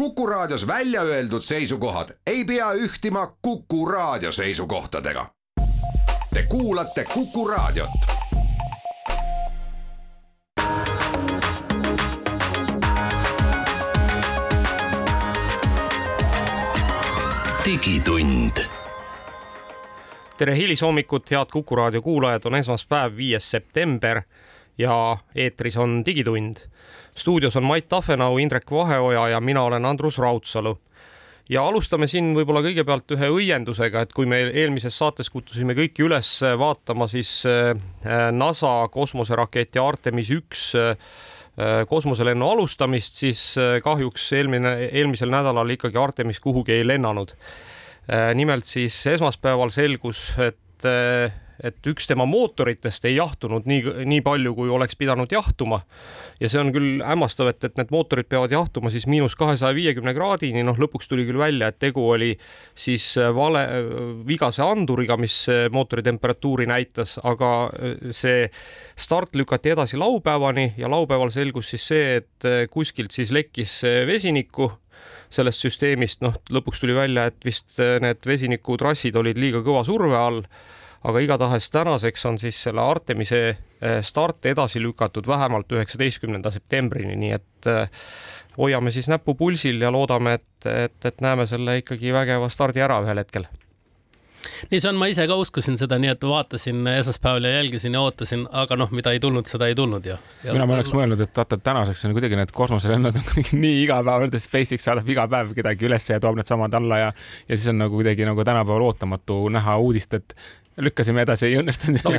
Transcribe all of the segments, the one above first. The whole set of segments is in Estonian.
Kuku Raadios välja öeldud seisukohad ei pea ühtima Kuku Raadio seisukohtadega. Te kuulate Kuku Raadiot. digitund tere hilishommikut, head Kuku raadio kuulajad, on esmaspäev, viies september ja eetris on Digitund. stuudios on Mait Tafenau, Indrek Vaheoja ja mina olen Andrus Raudsalu. ja alustame siin võib-olla kõigepealt ühe õiendusega, et kui me eelmises saates kutsusime kõiki üles vaatama siis äh, NASA kosmoseraketi Artemis üks äh, kosmoselennu alustamist, siis äh, kahjuks eelmine, eelmisel nädalal ikkagi Artemis kuhugi ei lennanud nimelt siis esmaspäeval selgus, et, et üks tema mootoritest ei jahtunud nii, nii palju, kui oleks pidanud jahtuma. ja see on küll hämmastav, et, et need mootorid peavad jahtuma siis miinus kahesaja viiekümne kraadini, noh, lõpuks tuli küll välja, et tegu oli siis äh, vale, vigase anduriga, mis mootori temperatuuri näitas, aga see start lükati edasi laupäevani ja laupäeval selgus siis see, et kuskilt siis lekkis vesinikku sellest süsteemist, noh, lõpuks tuli välja, et vist äh, need vesinikutrassid olid liiga kõva surve all, aga igatahes tänaseks on siis selle Artemise äh, start edasi lükatud vähemalt üheksateistkümnenda septembrini, nii et äh, hoiame siis näppu pulsil ja loodame, et, et, et näeme selle ikkagi vägeva stardi ära ühel hetkel nii see on, ma ise ka uskusin seda, nii et vaatasin esmaspäeval ja jälgisin ja ootasin, aga noh, mida ei tulnud, seda ei tulnud ja, ja. mina ma oleks mõelnud, et vaata, et tänaseks on kuidagi need kosmoselennud on kuidagi nii igapäevaselt, SpaceX saadab iga päev kedagi ülesse ja toob needsamad alla ja ja siis on nagu kuidagi nagu tänapäeval ootamatu näha uudist, et lükkasime edasi, ei õnnestunud no,.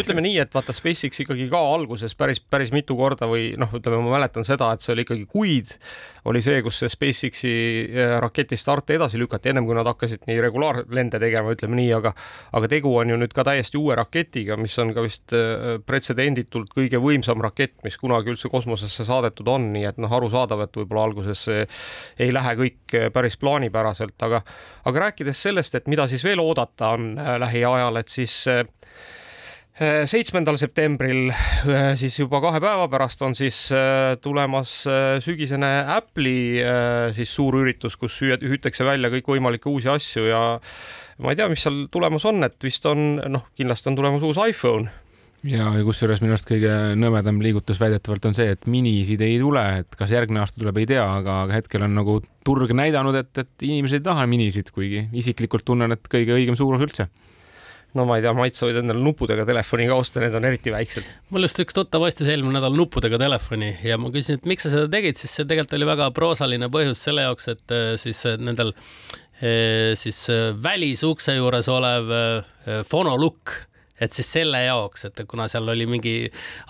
ütleme nii, et vaata SpaceX ikkagi ka alguses päris, päris mitu korda või noh, ütleme, ma mäletan seda, et see oli ikkagi kuid oli see, kus see SpaceX-i äh, raketi start edasi lükati, ennem kui nad hakkasid nii regulaarlende tegema, ütleme nii, aga aga tegu on ju nüüd ka täiesti uue raketiga, mis on ka vist äh, pretsedenditult kõige võimsam rakett, mis kunagi üldse kosmosesse saadetud on, nii et noh, arusaadav, et võib-olla alguses ei lähe kõik äh, päris plaanipäraselt, aga aga rääkides sellest, et mida siis veel oodata on lähiajal, et siis seitsmendal septembril äh, siis juba kahe päeva pärast on siis äh, tulemas äh, sügisene Apple'i siis suur üritus, kus hüütakse välja kõikvõimalikke uusi asju ja ma ei tea, mis seal tulemas on, et vist on noh, kindlasti on tulemas uus iPhone. Ja kusjuures minu arust kõige nõmedam liigutus väidetavalt on see, et minisid ei tule, et kas järgmine aasta tuleb, ei tea, aga hetkel on nagu turg näidanud, et, et inimesed ei taha minisid, kuigi isiklikult tunnen, et kõige õigem suurus üldse no ma ei tea, Mait soovid endale nuppudega telefoni ka osta, need on eriti väiksed. mul just üks tuttav ostis eelmine nädal nuppudega telefoni ja ma küsisin, et miks sa seda tegid, siis see tegelikult oli väga proosaline põhjus selle jaoks, et äh, siis äh, nendel äh, siis välisukse juures olev fonolukk et siis selle jaoks, et kuna seal oli mingi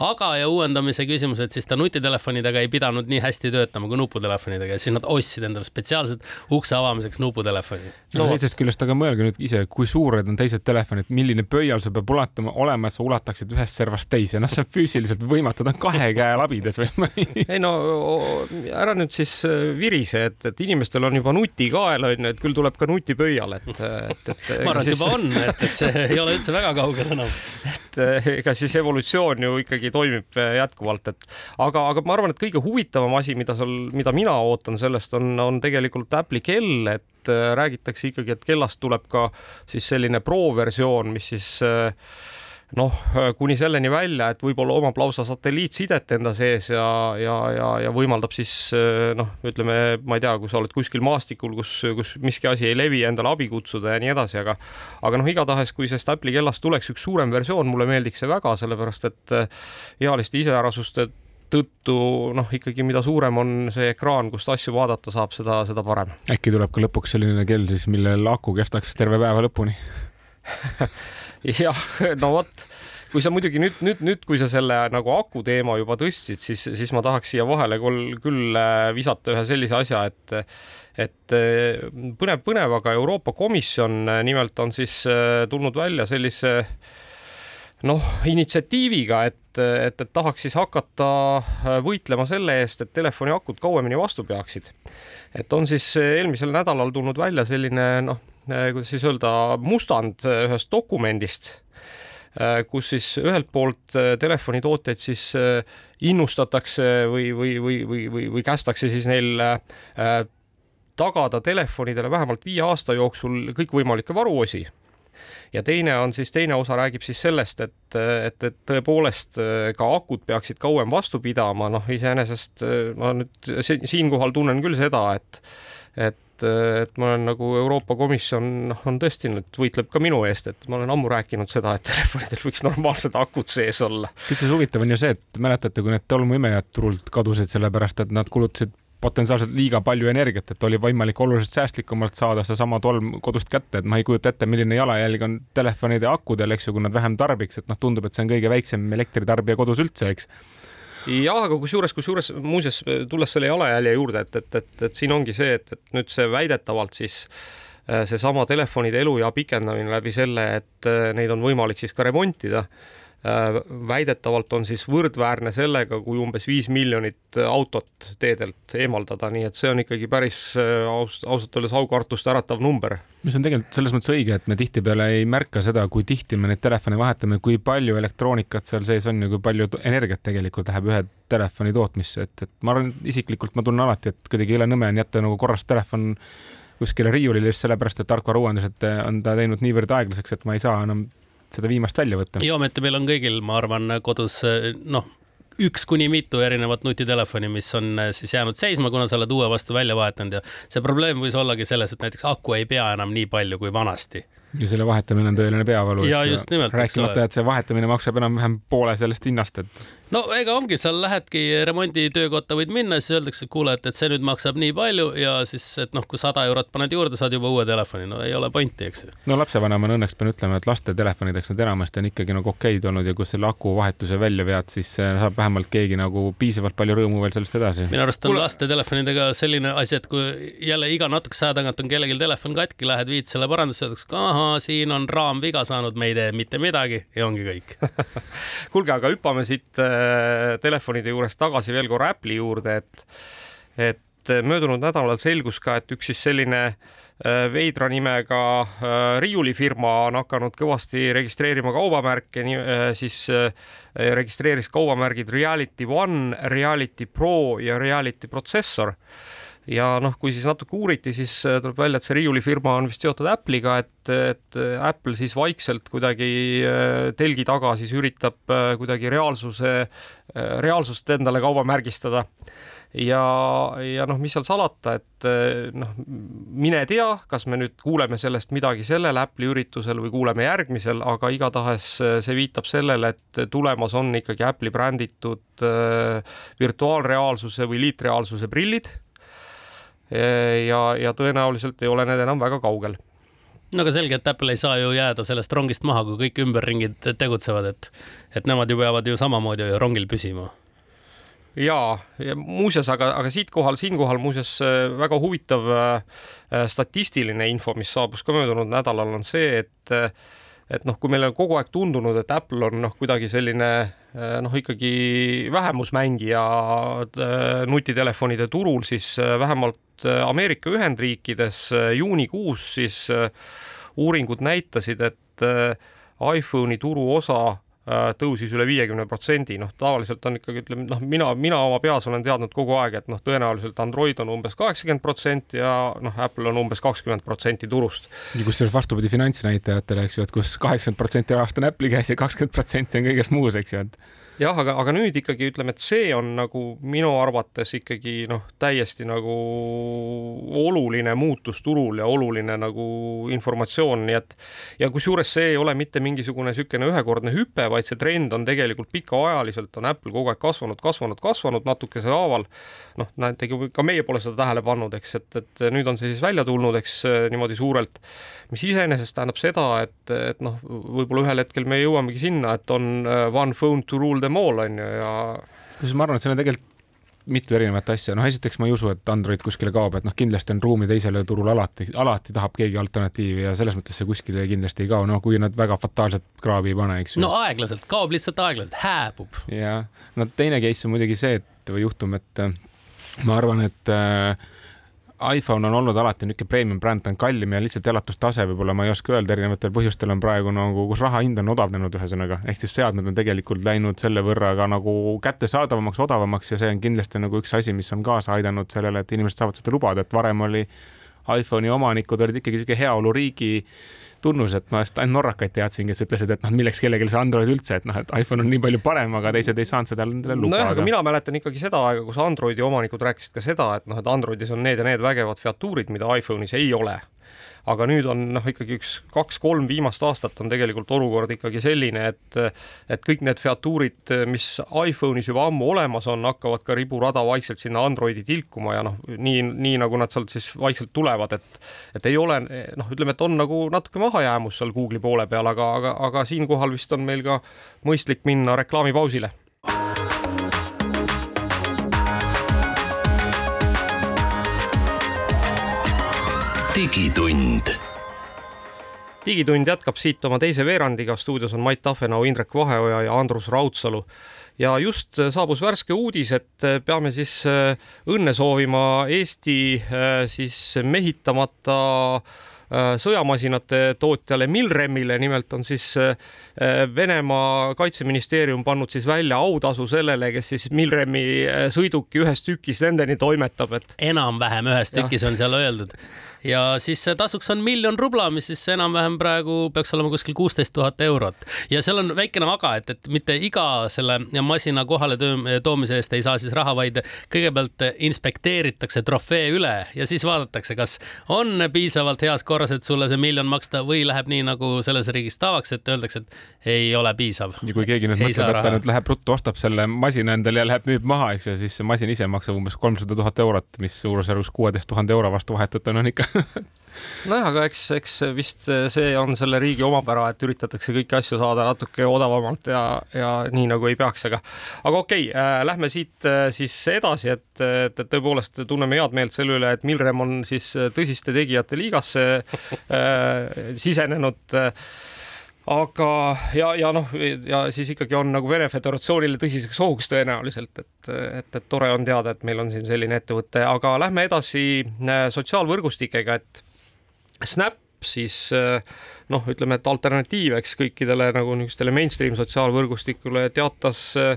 aga ja uuendamise küsimus, et siis ta nutitelefonidega ei pidanud nii hästi töötama kui nuputelefonidega ja siis nad ostsid endale spetsiaalselt ukse avamiseks nuputelefoni. no, no teisest küljest aga mõelge nüüd ise, kui suured on teised telefonid, milline pöial sul peab ulatama, olema, et sa ulataksid ühest servast teise, noh, see on füüsiliselt võimatu, ta on kahe käe labides või ei no ära nüüd siis äh, virise, et, et inimestel on juba nutikael on ju, et küll tuleb ka nutipöial, et, et, et. ma arvan, et juba on, et, et see ei ole üldse väga kaugel enam. et eh, ega siis evolutsioon ju ikkagi toimib eh, jätkuvalt, et aga, aga ma arvan, et kõige huvitavam asi, mida seal, mida mina ootan sellest on, on tegelikult Apple'i kell, et eh, räägitakse ikkagi, et kellast tuleb ka siis selline pro-versioon, mis siis äh, noh, kuni selleni välja, et võib-olla omab lausa satelliitsidet enda sees ja, ja, ja, ja võimaldab siis noh, ütleme, ma ei tea, kui sa oled kuskil maastikul, kus, kus miski asi ei levi, endale abi kutsuda ja nii edasi, aga aga noh, igatahes, kui sellest Apple'i kellast tuleks üks suurem versioon, mulle meeldiks see väga, sellepärast et ealiste iseärasuste tõttu noh, ikkagi mida suurem on see ekraan, kust asju vaadata saab, seda, seda parem. äkki tuleb ka lõpuks selline kell siis, millel aku kestaks terve päeva lõpuni jah, no vot, kui sa muidugi nüüd, nüüd, nüüd, kui sa selle nagu aku teema juba tõstsid, siis, siis ma tahaks siia vahele küll, küll äh, visata ühe sellise asja, et et äh, põnev, põnev, aga Euroopa Komisjon äh, nimelt on siis tulnud välja sellise noh, initsiatiiviga, et, et, et tahaks siis hakata võitlema selle eest, et telefoni akud kauemini vastu peaksid. et on siis eelmisel nädalal tulnud välja selline noh, kuidas siis öelda, mustand äh, ühest dokumendist, äh, kus siis ühelt poolt telefonitootjaid siis innustatakse või, või, või, või, või, või kästakse siis neil tagada telefonidele vähemalt viie aasta jooksul kõikvõimalikke varuosi. Ja teine on siis, teine osa räägib siis sellest, et, et, et tõepoolest ka akud peaksid kauem vastu pidama, noh, iseenesest ma nüüd siinkohal tunnen küll seda, et, et et ma olen nagu Euroopa Komisjon noh, on tõesti nüüd võitleb ka minu eest, et ma olen ammu rääkinud seda, et telefonidel võiks normaalsed akud sees olla. kusjuures huvitav on ju see, et mäletate, kui need tolmuimejad turult kadusid, sellepärast et nad kulutasid potentsiaalselt liiga palju energiat, et oli võimalik oluliselt säästlikumalt saada sedasama tolm kodust kätte, et ma ei kujuta ette, milline jalajälg on telefonide akudel, eks ju, kui nad vähem tarbiks, et noh, tundub, et see on kõige väiksem elektritarbija kodus üldse, eks jah, aga kusjuures, kusjuures muuseas tulles selle jalajälje juurde, et, et, et, et siin ongi see, et, et nüüd see väidetavalt siis äh, seesama telefonide eluea pikendamine läbi selle, et äh, neid on võimalik siis ka remontida väidetavalt on siis võrdväärne sellega, kui umbes viis miljonit autot teedelt eemaldada, nii et see on ikkagi päris äh, aus, ausalt öeldes aukartust äratav number. mis on tegelikult selles mõttes õige, et me tihtipeale ei märka seda, kui tihti me neid telefone vahetame, kui palju elektroonikat seal sees on ja kui palju energiat tegelikult läheb ühe telefoni tootmisse, et, et ma arvan, isiklikult ma tunnen alati, et kuidagi jõle nõme on jätta nagu korras telefon kuskile riiulile just sellepärast, et tarkvarauuendused on ta teinud niivõrd aeglaseks, et ma ei saa enam seda viimast välja võtta. ja ometi meil on kõigil, ma arvan, kodus noh, üks kuni mitu erinevat nutitelefoni, mis on eh, siis jäänud seisma, kuna sa oled uue vastu välja vahetanud ja see probleem võis ollagi selles, et näiteks aku ei pea enam nii palju kui vanasti ja selle vahetamine on tõeline peavalu. ja just nimelt. rääkimata, et see vahetamine maksab enam-vähem poole sellest hinnast, et no ega ongi, seal lähedki remonditöökotta võid minna, siis öeldakse, et kuule, et, et see nüüd maksab nii palju ja siis, et noh, kui sada eurot paned juurde, saad juba uue telefoni, no ei ole pointi, eks ju. no lapsevanemana õnneks pean ütlema, et laste telefonideks nad enamasti on ikkagi nagu okeid olnud ja kui selle aku vahetuse välja vead, siis äh, saab vähemalt keegi nagu piisavalt palju rõõmu veel sellest edasi. minu arust on Kule... laste telefonidega selline asi, et kui jälle iga natukese aja tagant on kellelgi telefon katki, lähed viid selle parandusse, öeldakse, ahaa, siin on raam viga saanud, me ei tee mitte midagi ja ongi kõik kuulge, aga hüppame siit telefoni telefonide juurest tagasi veel korra Apple'i juurde, et, et möödunud nädalal selgus ka, et üks siis selline äh, veidra nimega äh, riiulifirma on hakanud kõvasti registreerima kaubamärke, äh, siis registreeris kaubamärgid Reality One, Reality Pro ja Reality Processor ja noh, kui siis natuke uuriti, siis äh, tuleb välja, et see riiulifirma on vist seotud Apple'iga, et, et äh, Apple siis vaikselt kuidagi äh, telgi taga siis üritab kuidagi reaalsuse, reaalsust endale kaubamärgistada ja, ja noh, mis seal salata, et noh, mine tea, kas me nüüd kuuleme sellest midagi sellel Apple'i üritusel või kuuleme järgmisel, aga igatahes see viitab sellele, et tulemas on ikkagi Apple'i bränditud virtuaalreaalsuse või liitreaalsuse prillid ja, ja tõenäoliselt ei ole need enam väga kaugel no aga selge, et Apple ei saa ju jääda sellest rongist maha, kui kõik ümberringid tegutsevad, et, et nemad ju peavad ju samamoodi rongil püsima. ja, ja muuseas, aga, aga siitkohal, siinkohal muuseas äh, väga huvitav äh, statistiline info, mis saabus ka möödunud nädalal, on see, et äh, et noh, kui meile on kogu aeg tundunud, et Apple on noh, kuidagi selline eh, noh, ikkagi vähemusmängija eh, nutitelefonide turul, siis eh, vähemalt Ameerika Ühendriikides juunikuus siis uuringud näitasid, et iPhone'i turuosa Äh, tõusis üle viiekümne protsendi, noh, tavaliselt on ikkagi ütleme, noh, mina, mina oma peas olen teadnud kogu aeg, et noh, tõenäoliselt Android on umbes kaheksakümmend protsenti ja noh, Apple on umbes kakskümmend protsenti turust. kusjuures vastupidi finantsnäitajatele, eks ju, et kus kaheksakümmend protsenti rahast on Apple'i käes ja kakskümmend protsenti on kõiges muus, eks ju, et jah, aga, aga nüüd ikkagi ütleme, et see on nagu minu arvates ikkagi noh, täiesti nagu oluline muutus turul ja oluline nagu informatsioon, nii et ja kusjuures see ei ole mitte mingisugune niisugune ühekordne hüpe, vaid see trend on tegelikult pikaajaliselt on Apple kogu aeg kasvanud, kasvanud, kasvanud natukese haaval. noh, näete, ka meie pole seda tähele pannud, eks, et, et nüüd on see siis välja tulnud, eks niimoodi suurelt, mis iseenesest tähendab seda, et, et noh, võib-olla ühel hetkel me jõuamegi sinna, et on uh, one phone to rule the them all on ju ja. kusjuures ma arvan, et seal on tegelikult mitu erinevat asja, noh, esiteks ma ei usu, et Android kuskile kaob, et noh, kindlasti on ruumi teisele turule alati, alati tahab keegi alternatiivi ja selles mõttes see kuskile kindlasti ei kao, no kui nad väga fataalset kraavi ei pane, eks ju. no aeglaselt, kaob lihtsalt aeglaselt, hääbub. jah, no teine case on muidugi see, et või juhtum, et äh, ma arvan, et äh, iPhone on olnud alati niisugune premium bränd, ta on kallim ja lihtsalt elatustase võib-olla ma ei oska öelda, erinevatel põhjustel on praegu nagu, kus raha hind on odavnenud, ühesõnaga, ehk siis seadmed on tegelikult läinud selle võrra ka nagu kättesaadavamaks, odavamaks ja see on kindlasti nagu üks asi, mis on kaasa aidanud sellele, et inimesed saavad seda lubada, et varem oli iPhone'i omanikud olid ikkagi niisugune heaoluriigi tunnus, et ma just ainult norrakaid teadsin, kes ütlesid, et noh, milleks kellelegi see Android üldse, et noh, et iPhone on nii palju parem, aga teised ei saanud seda endale lubada. nojah, aga mina mäletan ikkagi seda aega, kus Androidi omanikud rääkisid ka seda, et noh, et Androidis on need ja need vägevad featuurid, mida iPhone'is ei ole aga nüüd on noh, ikkagi üks kaks-kolm viimast aastat on tegelikult olukord ikkagi selline, et et kõik need featuurid, mis iPhone'is juba ammu olemas on, hakkavad ka riburada vaikselt sinna Androidi tilkuma ja noh, nii, nii nagu nad sealt siis vaikselt tulevad, et et ei ole noh, ütleme, et on nagu natuke mahajäämus seal Google'i poole peal, aga, aga, aga siinkohal vist on meil ka mõistlik minna reklaamipausile digitund. digitund jätkab siit oma teise veerandiga, stuudios on Mait Tafenau, Indrek Vaheoja ja Andrus Raudsalu. ja just saabus värske uudis, et peame siis äh, õnne soovima Eesti äh, siis mehitamata äh, sõjamasinate tootjale Milremile, nimelt on siis Venemaa kaitseministeerium pannud siis välja autasu sellele, kes siis Milremi sõiduki ühes tükis nendeni toimetab, et enam-vähem ühes tükis ja. on seal öeldud ja siis tasuks on miljon rubla, mis siis enam-vähem praegu peaks olema kuskil kuusteist tuhat eurot. ja seal on väikene aga, et, et mitte iga selle masina kohale toomise eest ei saa siis raha, vaid kõigepealt inspekteeritakse trofee üle ja siis vaadatakse, kas on piisavalt heas korras, et sulle see miljon maksta või läheb nii, nagu selles riigis tavaks, et öeldakse, et ei ole piisav. ja kui keegi nüüd mõtleb, et ta nüüd läheb ruttu, ostab selle masina endale ja läheb müüb maha, eks ju, siis see masin ise maksab umbes kolmsada tuhat eurot, mis suurusjärgus kuueteist tuhande euro vastu vahetult on ikka nojah, aga eks, eks vist see on selle riigi omapära, et üritatakse kõiki asju saada natuke odavamalt ja, ja nii nagu ei peaks, aga, aga okei äh,, lähme siit äh, siis edasi, et, et, tõepoolest tunneme head meelt selle üle, et Milrem on siis tõsiste tegijate liigasse äh, sisenenud äh, aga ja, ja noh, ja siis ikkagi on nagu Vene Föderatsioonile tõsiseks ohuks tõenäoliselt, et, et, et tore on teada, et meil on siin selline ettevõte, aga lähme edasi äh, sotsiaalvõrgustikega, et Snap siis äh, noh, ütleme, et alternatiiv, eks kõikidele nagu niisugustele mainstream sotsiaalvõrgustikule teatas äh,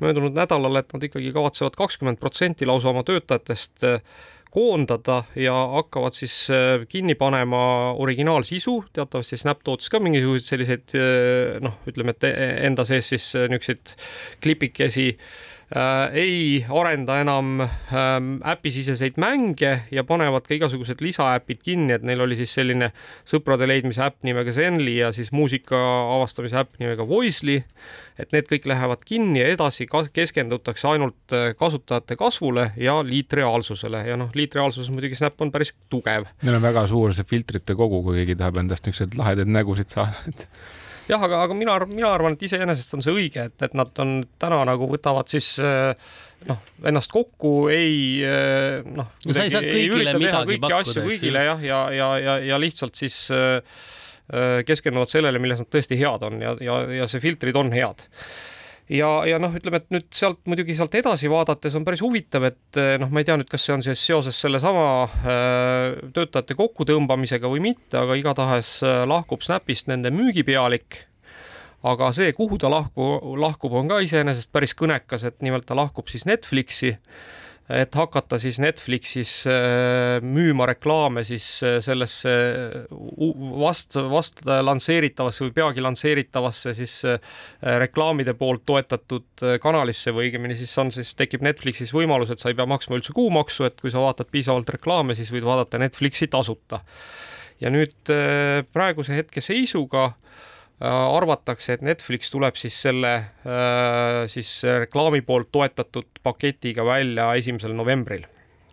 möödunud nädalal, et nad ikkagi kavatsevad kakskümmend protsenti lausa oma töötajatest koondada ja hakkavad siis äh, kinni panema originaalsisu, teatavasti Snap tootis ka mingisuguseid selliseid äh, noh, ütleme, et e-, enda sees siis äh, niisuguseid klipikesi ei arenda enam ähm, äpisiseseid mänge ja panevad ka igasugused lisaäpid kinni, et neil oli siis selline sõprade leidmise äpp nimega Zenly ja siis muusika avastamise äpp nimega Voicely et need kõik lähevad kinni ja edasi keskendutakse ainult äh, kasutajate kasvule ja liitreaalsusele ja noh, liitreaalsuses muidugi Snap on päris tugev. Neil on väga suur see filtrite kogu, kui keegi tahab endast niisuguseid lahedaid nägusid saada, et jah, aga, aga mina, mina arvan, et iseenesest on see õige, et, et nad on täna nagu võtavad siis äh, noh, ennast kokku, ei äh, noh. no sa ei saa kõigile midagi pakkuda, kõigile jah, ja, ja, ja, ja lihtsalt siis Äh, keskenduvad sellele, milles nad tõesti head on ja, ja, ja see filtrid on head ja, ja noh, ütleme, et nüüd sealt muidugi sealt edasi vaadates on päris huvitav, et äh, noh, ma ei tea nüüd, kas see on siis seoses sellesama äh, töötajate kokkutõmbamisega või mitte, aga igatahes äh, lahkub Snapist nende müügipealik. aga see, kuhu ta lahku, lahkub, on ka iseenesest päris kõnekas, et nimelt ta lahkub siis Netflixi et hakata siis Netflixis äh, müüma reklaame siis äh, sellesse vast, vast lansseeritavasse või peagi lansseeritavasse siis äh, reklaamide poolt toetatud kanalisse või õigemini siis on siis, tekib Netflixis võimalus, et sa ei pea maksma üldse kuumaksu, et kui sa vaatad piisavalt reklaame, siis võid vaadata Netflixi tasuta. ja nüüd praeguse hetke seisuga äh, Äh, arvatakse, et Netflix tuleb siis selle äh, siis reklaami poolt toetatud paketiga välja esimesel novembril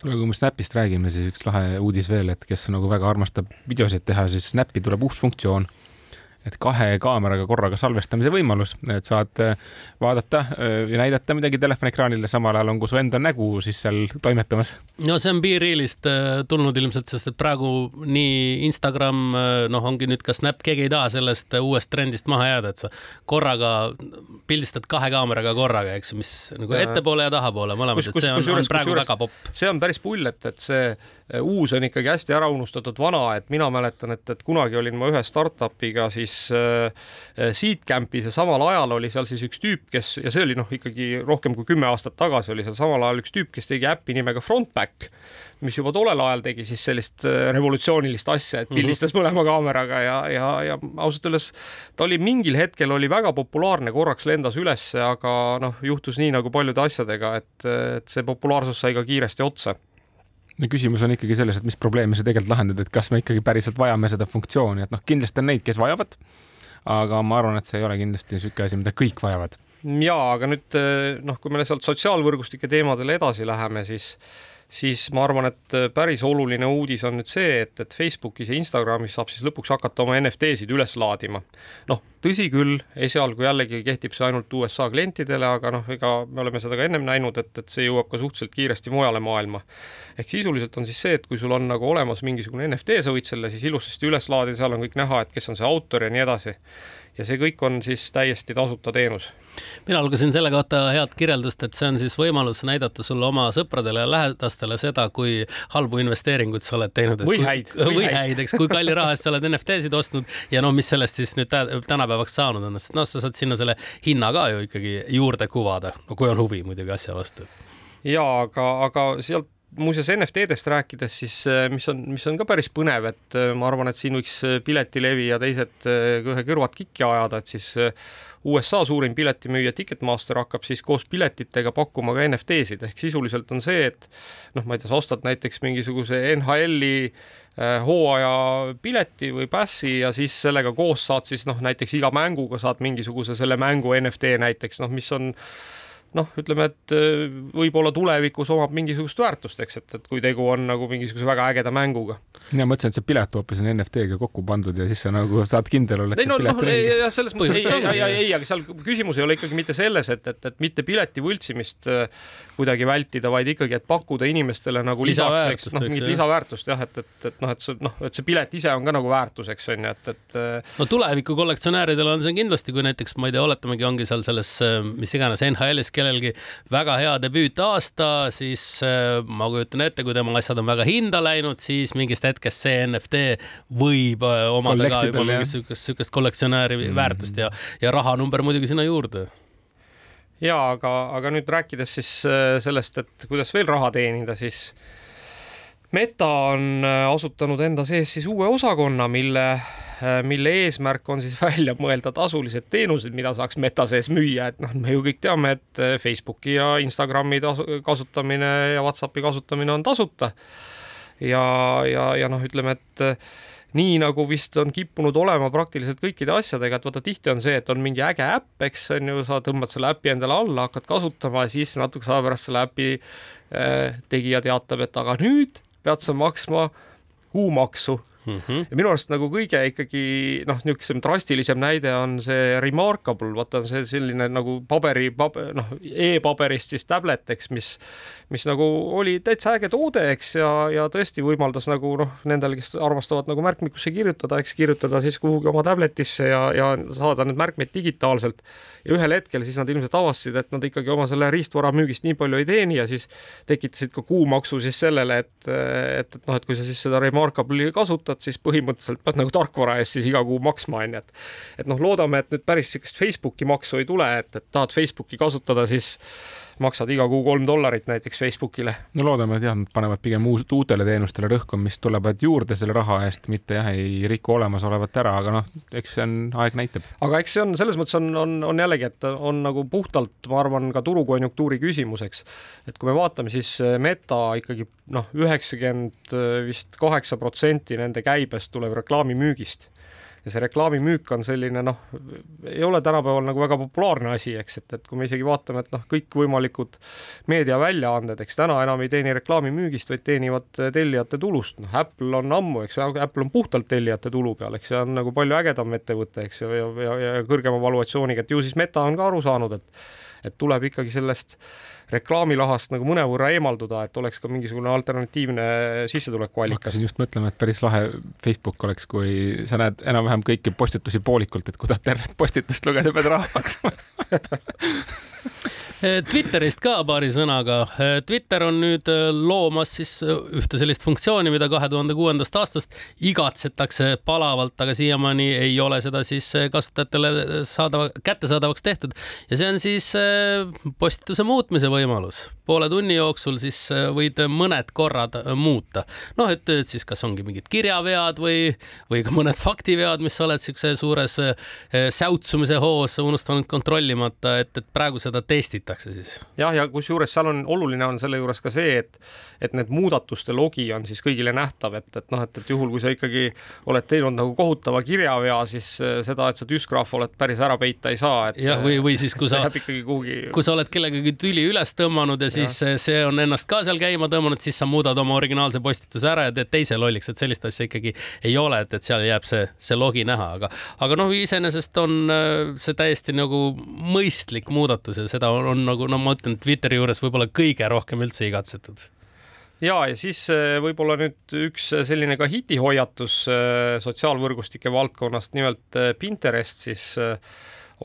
kuule, kui me Snapist räägime, siis üks lahe uudis veel, et kes nagu väga armastab videosid teha, siis Snapi tuleb uus funktsioon. Et kahe kaameraga korraga salvestamise võimalus, et saad äh, vaadata ja näidata midagi telefoniekraanile, samal ajal on, kui su enda nägu siis seal toimetamas. no see on BeRealist tulnud ilmselt, sest et praegu nii Instagram, noh, ongi nüüd ka Snap, keegi ei taha sellest uuest trendist maha jääda, et sa korraga pildistad kahe kaameraga korraga, eks ju, mis nagu ettepoole ja tahapoole mõlemad, et see on, on praegu kus, väga popp. see on päris pull, et, et see Äh, uus on ikkagi hästi ära unustatud vana, et mina mäletan, et, et kunagi olin ma ühe startup'iga siis äh, äh Seedcampis ja samal ajal oli seal siis üks tüüp, kes ja see oli noh, ikkagi rohkem kui kümme aastat tagasi oli seal samal ajal üks tüüp, kes tegi äppi nimega Frontback, mis juba tollel ajal tegi siis sellist äh, revolutsioonilist asja, et mhm. pildistas mm -hmm. mõlema kaameraga ja, ja, ja ausalt öeldes ta oli mingil hetkel oli väga populaarne, korraks lendas ülesse, aga noh, juhtus nii nagu paljude asjadega, et, et see populaarsus sai ka kiiresti otsa no küsimus on ikkagi selles, et mis probleeme sa tegelikult lahendad, et kas me ikkagi päriselt vajame seda funktsiooni, et noh, kindlasti on neid, kes vajavad. aga ma arvan, et see ei ole kindlasti niisugune asi, mida kõik vajavad. ja aga nüüd noh, kui me sealt sotsiaalvõrgustike teemadele edasi läheme, siis siis ma arvan, et äh, päris oluline uudis on nüüd see, et, et Facebookis ja Instagramis saab siis lõpuks hakata oma NFT-sid üles laadima. noh, tõsi küll, esialgu jällegi kehtib see ainult USA klientidele, aga noh, ega me oleme seda ka ennem näinud, et, et see jõuab ka suhteliselt kiiresti mujale maailma. ehk sisuliselt on siis see, et kui sul on nagu olemas mingisugune NFT, sa võid selle siis ilusasti üles laadida, seal on kõik näha, et kes on see autor ja nii edasi ja see kõik on siis täiesti tasuta teenus. mina lugesin selle kohta head kirjeldust, et see on siis võimalus näidata sulle oma sõpradele ja lähedastele seda, kui halbu investeeringuid sa oled teinud. või häid. või häid, eks, kui kalli raha eest sa oled NFT-sid ostnud ja noh, mis sellest siis nüüd tänapäevaks saanud on, sest noh, sa saad sinna selle hinna ka ju ikkagi juurde kuvada, no kui on huvi muidugi asja vastu. ja aga, aga sealt muuseas NFT-dest rääkides, siis äh, mis on, mis on ka päris põnev, et äh, ma arvan, et siin võiks äh, Piletilevi ja teised ühe kõrvad kikki ajada, et siis USA suurim piletimüüja Ticketmaster hakkab siis koos piletitega pakkuma ka NFT-sid ehk sisuliselt on see, et noh, ma ei tea, sa ostad näiteks mingisuguse NHL-i hooaja pileti või passi ja siis sellega koos saad siis noh, näiteks iga mänguga saad mingisuguse selle mängu NFT näiteks noh, mis on noh, ütleme, et äh, võib-olla tulevikus omab mingisugust väärtust, eks, et, et kui tegu on nagu mingisuguse väga ägeda mänguga. ja mõtlesin, et see pilet hoopis on NFT-ga kokku pandud ja siis sa nagu saad kindel olla, et ei, no, no, jah, selles mõttes ei, ei, ei, ei, aga seal küsimus ei ole ikkagi mitte selles, et, et, et mitte pileti võltsimist äh, kuidagi vältida, vaid ikkagi, et pakkuda inimestele nagu lisaks, eks noh, mingit lisaväärtust jah, et, et, et noh, et see noh, et see pilet ise on ka nagu väärtus, eks on ju, et, et. Äh, no tuleviku kollektsionääridel on see kindlasti, kui näiteks ma ei tea, oletamegi, ongi seal selles mis iganes NHL-is kellelgi väga hea debüütaasta, siis äh, ma kujutan ette, kui tema asjad on väga hinda läinud, siis mingist hetkest see NFT võib äh, omada ka juba mingit sihukest, sihukest kollektsionääri mm -hmm. väärtust ja, ja rahanumber muidugi sinna juurde ja aga, aga nüüd rääkides siis äh, sellest, et kuidas veel raha teenida, siis Meta on asutanud enda sees siis uue osakonna, mille mille eesmärk on siis välja mõelda tasulised teenused, mida saaks meta sees müüa, et noh, me ju kõik teame, et äh, Facebooki ja Instagrami kasutamine ja Whatsappi kasutamine on tasuta. ja, ja, ja noh, ütleme, et äh, nii nagu vist on kippunud olema praktiliselt kõikide asjadega, et vaata tihti on see, et on mingi äge äpp, eks on ju, sa tõmbad selle äpi endale alla, hakkad kasutama ja siis natukese aja pärast selle äpi äh, tegija teatab, et aga nüüd pead sa maksma kuumaksu mm. -hmm. ja minu arust nagu kõige ikkagi noh, niisugusem drastilisem näide on see Remarkable, vaata see selline nagu paberi paber,, noh e-paberist siis tablet, eks, mis, mis nagu oli täitsa äge toode, eks, ja, ja tõesti võimaldas nagu noh, nendel, kes armastavad nagu märkmikusse kirjutada, eks kirjutada siis kuhugi oma tabletisse ja, ja saada need märkmeid digitaalselt. ja ühel hetkel siis nad ilmselt avastasid, et nad ikkagi oma selle riistvara müügist nii palju ei teeni ja siis tekitasid ka kuumaksu siis sellele, et, et, et noh, et kui sa siis seda Remarkable'i kasutad, ostad, siis põhimõtteliselt pead nagu tarkvara eest siis iga kuu maksma, onju, et et noh, loodame, et nüüd päris niisugust Facebooki maksu ei tule, et, et tahad Facebooki kasutada, siis maksad iga kuu kolm dollarit näiteks Facebookile. no loodame, et jah, nad panevad pigem uus, uutele teenustele rõhku, mis tulevad juurde selle raha eest, mitte jah, ei riku olemasolevat ära, aga noh, eks see on, aeg näitab. aga eks see on, selles mõttes on, on, on jällegi, et on nagu puhtalt, ma arvan, ka turukonjunktuuri küsimuseks. et kui me vaatame, siis Meta ikkagi noh, üheksakümmend vist kaheksa protsenti nende käibest tuleb reklaamimüügist ja see reklaamimüük on selline noh, ei ole tänapäeval nagu väga populaarne asi, eks, et, et kui me isegi vaatame, et noh, kõikvõimalikud meediaväljaanded, eks täna enam ei teeni reklaamimüügist, vaid teenivad tellijate tulust, noh Apple on ammu, eks, Apple on puhtalt tellijate tulu peal, eks see on nagu palju ägedam ettevõte, eks ju, ja, ja, ja, kõrgema valuatsiooniga, et ju siis Meta on ka aru saanud, et et tuleb ikkagi sellest reklaamilahast nagu mõnevõrra eemalduda, et oleks ka mingisugune alternatiivne sissetulekuallikas. hakkasin just mõtlema, et päris lahe Facebook oleks, kui sa näed enam-vähem kõiki postitusi poolikult, et kui tahad tervet postitust lugeda, pead raha maksma Twitterist ka paari sõnaga. Eh, Twitter on nüüd eh, loomas siis ühte sellist funktsiooni, mida kahe tuhande kuuendast aastast igatsetakse palavalt, aga siiamaani ei ole seda siis kasutajatele saadava, kättesaadavaks tehtud ja see on siis postituse muutmise võimalus. Poole tunni jooksul siis võid mõned korrad muuta. noh, et, et siis kas ongi mingid kirjavead või, või ka mõned faktivead, mis sa oled siukse suures säutsumise hoos unustanud kontrollimata, et, et praegu seda testid valitakse siis. jah, ja kusjuures seal on oluline on selle juures ka see, et et need muudatuste logi on siis kõigile nähtav, et, et noh, et, et juhul, kui sa ikkagi oled teinud nagu kohutava kirjavea, siis äh, seda, et sa düsgraaf oled päris ära peita ei saa. jah, või, või siis kui sa, kui sa oled kellegagi tüli üles tõmmanud ja siis ja. see on ennast ka seal käima tõmmanud, siis sa muudad oma originaalse postituse ära ja teed teise lolliks, et sellist asja ikkagi ei ole, et, et seal jääb see, see logi näha, aga, aga noh, iseenesest on äh, see täiesti nagu mõistlik muudatus ja seda on, on nagu no ma ütlen, Twitteri juures võib-olla kõige rohkem üldse igatsetud ja, ja siis äh, võib-olla nüüd üks selline ka hitihoiatus äh, sotsiaalvõrgustike valdkonnast, nimelt äh, Pinterest siis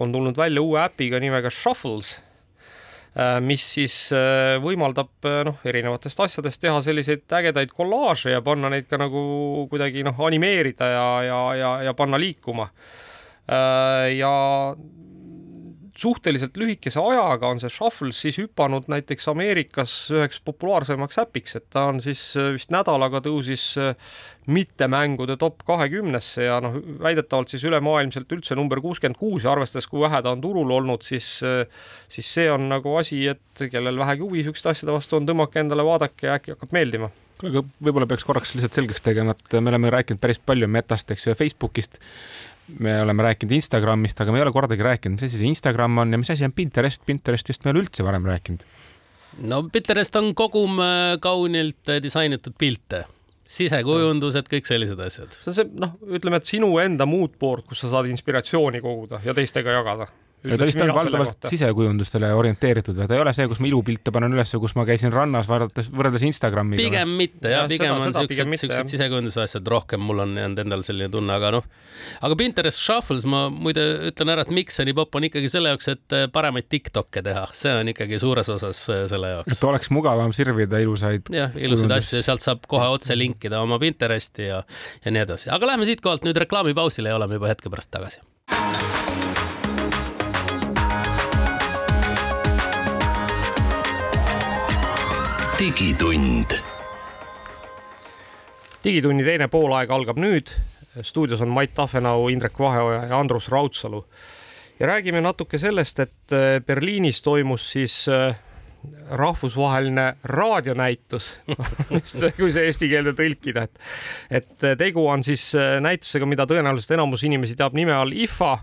on tulnud välja uue äpiga nimega Shuffles, mis siis võimaldab noh, erinevatest asjadest teha selliseid ägedaid kollaaže ja panna neid ka nagu kuidagi noh, animeerida ja, ja, ja, ja panna liikuma. ja suhteliselt lühikese ajaga on see Shuffle siis hüpanud näiteks Ameerikas üheks populaarsemaks äpiks, et ta on siis äh, vist nädalaga tõusis äh, mittemängude top kahekümnesse ja noh, väidetavalt siis ülemaailmselt üldse number kuuskümmend kuus ja arvestades, kui vähe ta on turul olnud, siis äh, siis see on nagu asi, et kellel vähegi huvi niisuguste asjade vastu on, tõmmake endale, vaadake ja äkki hakkab meeldima. Kuule, aga võib-olla peaks korraks lihtsalt selgeks tegema, et me oleme rääkinud päris palju Metast, eks ju, ja Facebookist me oleme rääkinud Instagramist, aga me ei ole kordagi rääkinud, mis asi see Instagram on ja mis asi on Pinterest. Pinterestist me ei ole üldse varem rääkinud. no Pinterest on kogum äh, kaunilt äh, disainitud pilte sisekujundused, kõik sellised asjad. see on see, noh, ütleme, et sinu enda moodboard, kus sa saad inspiratsiooni koguda ja teistega jagada ja ta vist on valdavalt sisekujundustele orienteeritud või ta ei ole see, kus ma ilupilte panen ülesse, kus ma käisin rannas vaadates, võrreldes Instagramiga? pigem mitte jah ja,, pigem seda, on siuksed, siuksed sisekujunduse asjad rohkem, mul on jäänud endal selline tunne, aga noh. aga Pinterest Shuffles, ma muide ütlen ära, et miks see nii popp on ikkagi selle jaoks, et eh, paremaid Tiktok'e teha, see on ikkagi suures osas eh, selle jaoks. et oleks mugavam sirvida ilusaid. jah, ilusaid asju ja sealt saab kohe otse linkida oma Pinteresti ja, ja nii edasi, aga lähme siitkohalt nüüd reklaamipausile ja oleme juba hetke pärast tagasi digitund. digitunni teine poolaeg algab nüüd. stuudios on Mait Tafenau, Indrek Vaheoja ja Andrus Raudsalu. ja räägime natuke sellest, et äh, Berliinis toimus siis äh, rahvusvaheline raadionäitus kui see eesti keelde tõlkida, et, et äh, tegu on siis näitusega, mida tõenäoliselt enamus inimesi teab nime all IFA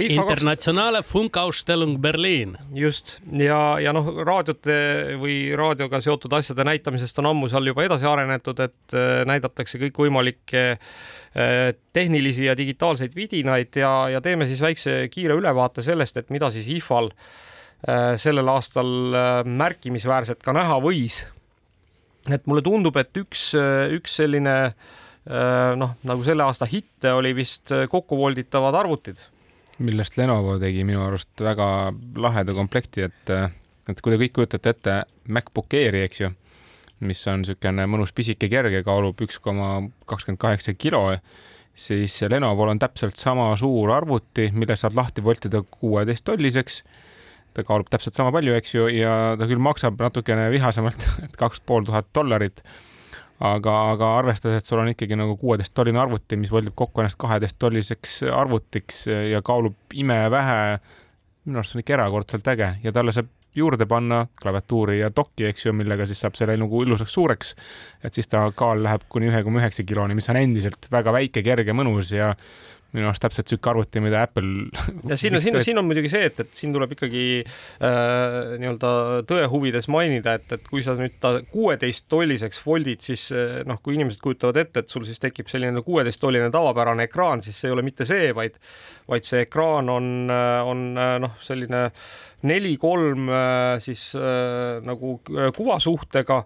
Internationale Funkausstellung Berliin. just ja, ja noh, raadiote või raadioga seotud asjade näitamisest on ammu seal juba edasi arenetud, et äh, näidatakse kõikvõimalikke äh, tehnilisi ja digitaalseid vidinaid ja, ja teeme siis väikse kiire ülevaate sellest, et mida siis IFA-l äh, sellel aastal märkimisväärselt ka näha võis. et mulle tundub, et üks, üks selline noh, nagu selle aasta hitte oli vist kokkuvolditavad arvutid millest Lenovo tegi minu arust väga laheda komplekti, et, et kui te kõik kujutate ette MacBook Airi, eks ju, mis on niisugune mõnus pisike kerge, kaalub üks koma kakskümmend kaheksa kilo, siis Lenovol on täpselt sama suur arvuti, mille saad lahti voltida kuueteist tolliseks. ta kaalub täpselt sama palju, eks ju, ja ta küll maksab natukene vihasemalt, et kaks pool tuhat dollarit aga, aga arvestades, et sul on ikkagi nagu kuueteist tolline arvuti, mis võrdleb kokku ennast kaheteist tolliseks arvutiks ja kaalub imevähe, minu arust see on ikka erakordselt äge ja talle saab juurde panna klaviatuuri ja dokki, eks ju, millega siis saab selle nagu ilusaks suureks. et siis ta kaal läheb kuni ühe koma üheksa kiloni, mis on endiselt väga väike, kerge, mõnus ja minu arust täpselt sihuke arvuti, mida Apple. ja siin, siin, siin on muidugi see, et, et siin tuleb ikkagi äh, nii-öelda tõe huvides mainida, et, et kui sa nüüd ta kuueteist tolliseks foldid, siis äh, noh, kui inimesed kujutavad ette, et sul siis tekib selline kuueteist tolline tavapärane ekraan, siis see ei ole mitte see, vaid, vaid see ekraan on, äh, on äh, noh, selline neli kolm siis äh, nagu kuvasuhtega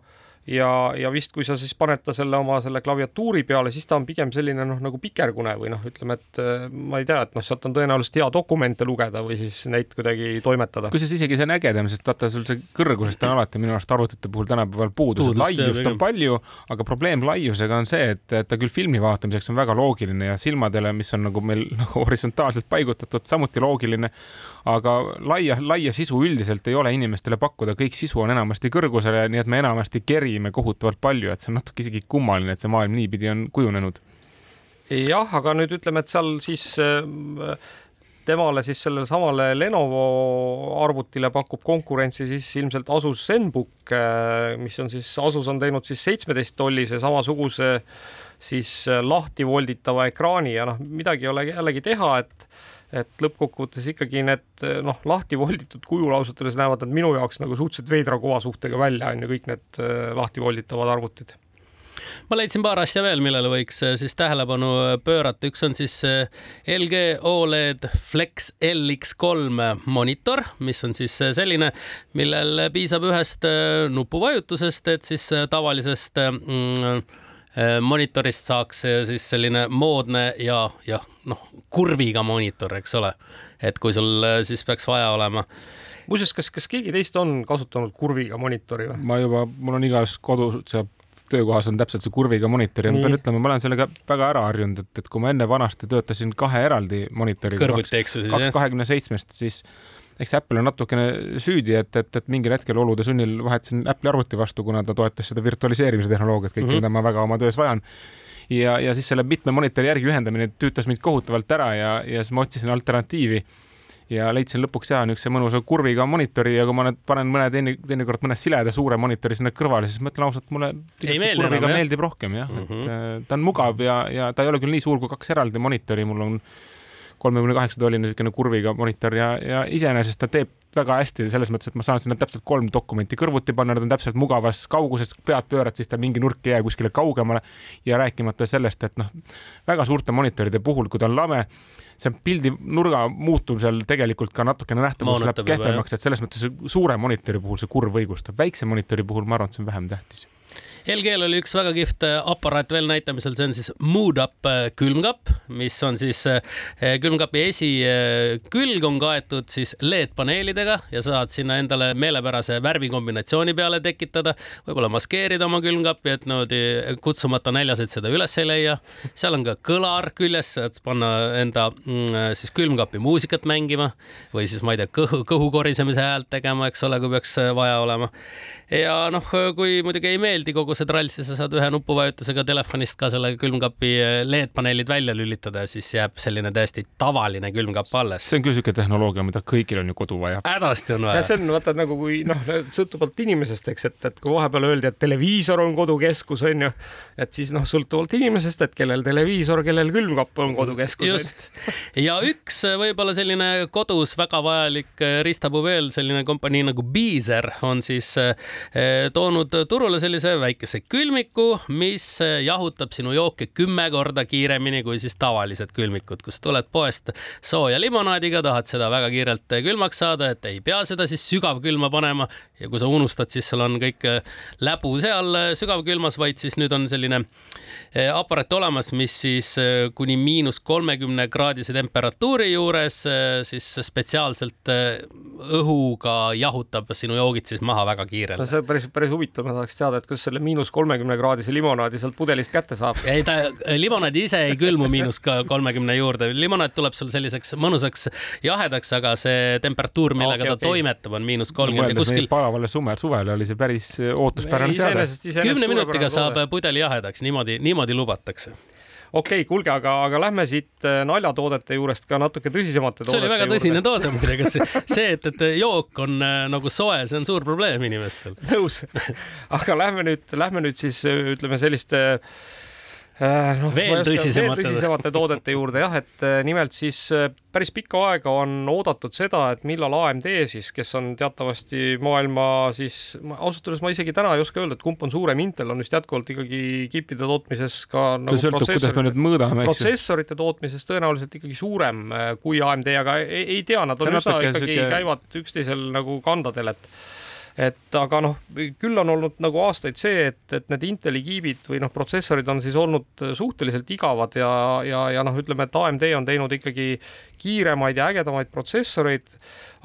ja, ja vist, kui sa siis paned ta selle oma selle klaviatuuri peale, siis ta on pigem selline noh, nagu pikergune või noh, ütleme, et äh, ma ei tea, et noh, sealt on tõenäoliselt hea dokumente lugeda või siis neid kuidagi toimetada. kusjuures isegi see on ägedam, sest vaata, sul see kõrgusest on alati minu arust arvutite puhul tänapäeval puudus, et laiust on palju, aga probleem laiusega on see, et ta küll filmi vaatamiseks on väga loogiline ja silmadele, mis on nagu meil nagu horisontaalselt paigutatud, samuti loogiline, aga laia, laia sisu üldiselt ei ole inimestele pakkuda, kõik sisu on enamasti kõrgusele, nii et me enamasti kerime kohutavalt palju, et see on natuke isegi kummaline, et see maailm niipidi on kujunenud. jah, aga nüüd ütleme, et seal siis äh, temale siis sellele samale Lenovo arvutile pakub konkurentsi siis ilmselt Asus ZenBook, äh, mis on siis, Asus on teinud siis seitsmeteist tollise samasuguse siis äh, lahti volditava ekraani ja noh, midagi ei ole jällegi teha, et et lõppkokkuvõttes ikkagi need noh, lahti volditud kujul ausalt öeldes näevad nad minu jaoks nagu suhteliselt veidra kuvasuhtega välja, on ju, kõik need äh, lahti volditavad arvutid. Ma leidsin paar asja veel, millele võiks äh, siis tähelepanu äh, pöörata, üks on siis LG Oled Flex LX3 monitor, mis on siis selline, millel piisab ühest nupuvajutusest, et siis tavalisest mm, monitorist saaks siis selline moodne ja, ja noh, kurviga monitor, eks ole. et kui sul äh, siis peaks vaja olema. muuseas, kas, kas keegi teist on kasutanud kurviga monitori või? ma juba, mul on igas kodus ja töökohas on täpselt see kurviga monitor ja ma pean ütlema, ma olen sellega väga ära harjunud, et, et kui ma enne vanasti töötasin kahe eraldi monitoriga. kõrvuti, eks ju siis, jah? kahekümne seitsmest, siis eks Apple on natukene süüdi, et, et, et mingil hetkel olude sunnil vahetasin Apple'i arvuti vastu, kuna ta toetas seda virtualiseerimise tehnoloogiat, kõike mm, -hmm. mida ma väga oma töös vajan ja, ja siis selle mitme monitori järgi ühendamine tüütas mind kohutavalt ära ja, ja siis ma otsisin alternatiivi ja leidsin lõpuks jah, niisuguse mõnusa kurviga monitori ja kui ma nüüd panen mõne teine, teinekord mõne sileda suure monitori sinna kõrvale, siis ma ütlen ausalt, mulle kurviga enam, meeldib rohkem jah mm, -hmm. et mhm. äh, ta on mugav ja, ja ta ei ole küll nii suur kui kaks eraldi monitori, mul on kolmekümne kaheksa tolline niisugune kurviga monitor ja, ja iseenesest ta teeb väga hästi selles mõttes, et ma saan sinna täpselt kolm dokumenti kõrvuti panna, nad on täpselt mugavas kauguses, pead pöörad, siis ta mingi nurk ei jää kuskile kaugemale ja rääkimata sellest, et noh, väga suurte monitoride puhul, kui ta on lame, see pildi nurga muutumisel tegelikult ka natukene nähtavus läheb kehvemaks, et selles mõttes suure monitori puhul see kurv õigustab, väikse monitori puhul ma arvan, et see on vähem tähtis LG-l oli üks väga kihvt äh, aparaat veel näitamisel, see on siis Mood Up äh, külmkapp, mis on siis äh, külmkapi esikülg on kaetud siis LED-paneelidega ja saad sinna endale meelepärase värvikombinatsiooni peale tekitada, võib-olla maskeerida oma külmkappi, et niimoodi kutsumata näljased seda üles ei leia. seal on ka kõlar küljes, saad panna enda mm, siis külmkapi muusikat mängima või siis ma ei tea, kõhu, kõhu korisemise häält tegema, eks ole, kui peaks vaja olema. ja noh, kui muidugi ei meeldi kogu see trall, siis sa saad ühe nupuvajutusega telefonist ka selle külmkapi eh, LED-paneelid välja lülitada ja siis jääb selline täiesti tavaline külmkapp alles. see on küll niisugune tehnoloogia, mida kõigil on ju kodu vaja. hädasti on vaja. see on vaata nagu kui noh, sõltuvalt inimesest, eks, et, et kui vahepeal öeldi, et televiisor on kodukeskus, on ju, et siis noh, sõltuvalt inimesest, et kellel televiisor, kellel külmkapp on kodukeskus. just. ja üks eh, võib-olla selline kodus väga vajalik eh, riistapuu veel, selline kompanii nagu Beezer on siis toonud turule sellise väikese väikese külmiku, mis jahutab sinu jooke kümme korda kiiremini kui siis tavalised külmikud, kus tuled poest sooja limonaadiga, tahad seda väga kiirelt külmaks saada, et ei pea seda siis sügavkülma panema ja kui sa unustad, siis sul on kõik läbu seal sügavkülmas, vaid siis nüüd on selline eh, aparaat olemas, mis siis kuni miinus kolmekümne kraadise temperatuuri juures siis spetsiaalselt õhuga jahutab sinu joogid siis maha väga kiirelt. no see on päris, päris huvitav, ma tahaks teada, et kus selle miinus kolmekümne kraadise limonaadi sealt pudelist kätte saab? ei, ta, limonaad ise ei külmu miinus kolmekümne juurde, limonaad tuleb sul selliseks mõnusaks jahedaks, aga see temperatuur, millega okay, ta okay. toimetab, on miinus kolmkümmend ja kuskil. Palavale suvel, suvel oli see päris ootuspärane seade. kümne minutiga saab pudeli jahedaks, niimoodi, niimoodi lubatakse okei okay,, kuulge, aga, aga lähme siit äh, naljatoodete juurest ka natuke tõsisemate toodete see oli väga juurde. tõsine toode muide, kas see, et, et jook on äh, nagu soe, see on suur probleem inimestel. nõus, aga lähme nüüd, lähme nüüd siis ütleme selliste äh, no, veel tõsisemate. tõsisemate toodete juurde jah, et äh, nimelt siis äh, päris pikka aega on oodatud seda, et millal AMD siis, kes on teatavasti maailma siis, ausalt öeldes ma isegi täna ei oska öelda, et kumb on suurem, Intel on vist jätkuvalt ikkagi kippide tootmises ka nagu see sõltub, kuidas me nüüd mõõdame, eks ju. protsessorite tootmises tõenäoliselt ikkagi suurem kui AMD, aga ei, ei tea, nad on üsna ikkagi süke... käivad üksteisel nagu kandadel, et et aga noh, küll on olnud nagu aastaid see, et, et need Inteli kiibid või noh, protsessorid on siis olnud suhteliselt igavad ja, ja, ja noh, ütleme, et AMD on teinud ikkagi kiiremaid ja ägedamaid protsessoreid,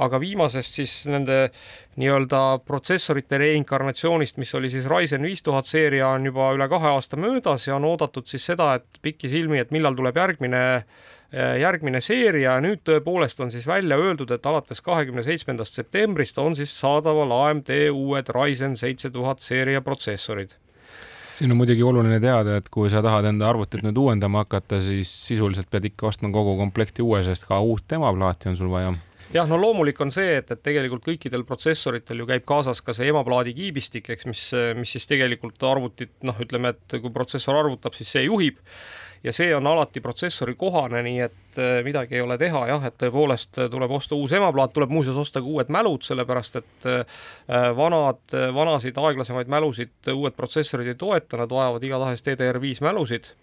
aga viimasest siis nende nii-öelda protsessorite reinkarnatsioonist, mis oli siis Ryzen viis tuhat seeria, on juba üle kahe aasta möödas ja on oodatud siis seda, et pikisilmi, et millal tuleb järgmine järgmine seeria, nüüd tõepoolest on siis välja öeldud, et alates kahekümne seitsmendast septembrist on siis saadaval AMD uued Ryzen seitse tuhat seeria protsessorid. Siin on muidugi oluline teada, et kui sa tahad enda arvutit nüüd uuendama hakata, siis sisuliselt pead ikka ostma kogu komplekti uue, sest ka uut emaplaati on sul vaja. Jah, no loomulik on see, et, et tegelikult kõikidel protsessoritel ju käib kaasas ka see emaplaadi kiibistik, eks, mis, mis siis tegelikult arvutit noh, ütleme, et kui protsessor arvutab, siis see juhib ja see on alati protsessori kohane, nii et äh, midagi ei ole teha jah, et tõepoolest äh, tuleb osta uus emaplaat, tuleb muuseas osta ka uued mälud, sellepärast et äh, vanad, vanasid aeglasemaid mälusid uued protsessorid ei toeta, nad vajavad igatahes DDR5 mälusid.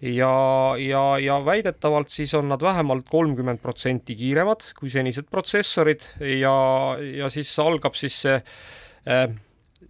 Ja, ja, ja väidetavalt siis on nad vähemalt kolmkümmend protsenti kiiremad kui senised protsessorid ja, ja siis algab siis see äh,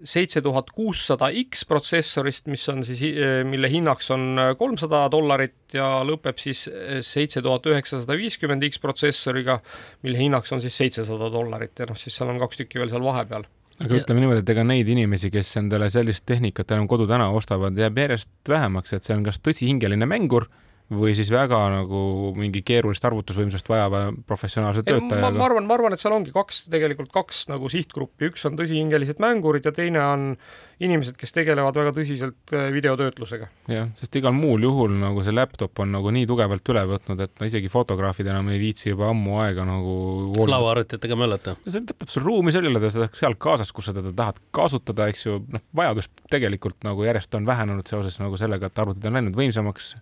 seitse tuhat kuussada X protsessorist, mis on siis, eh, mille hinnaks on kolmsada dollarit ja lõpeb siis eh, seitse tuhat üheksasada viiskümmend X protsessoriga, mille hinnaks on siis seitsesada dollarit ja noh, siis seal on kaks tükki veel seal vahepeal. Aga ütleme niimoodi, et ega neid inimesi, kes endale sellist tehnikat enam kodu täna ostavad, jääb järjest vähemaks, et see on kas tõsihingeline mängur või siis väga nagu mingi keerulist arvutusvõimsust vajava professionaalse töötajaga? ma arvan, ma arvan, et seal ongi kaks, tegelikult kaks nagu sihtgruppi, üks on tõsihingelised mängurid ja teine on inimesed, kes tegelevad väga tõsiselt äh, videotöötlusega. jah, sest igal muul juhul nagu see laptop on nagu nii tugevalt üle võtnud, et isegi fotograafid enam ei viitsi juba ammu aega nagu lauaarvutitega möllata. see võtab sul ruumi sellele, seda seal kaasas, kus sa teda tahad kasutada, eks ju, noh, vajadus tegelikult nagu järjest on vähenenud seoses nagu sellega, et arvutid on läinud võimsamaks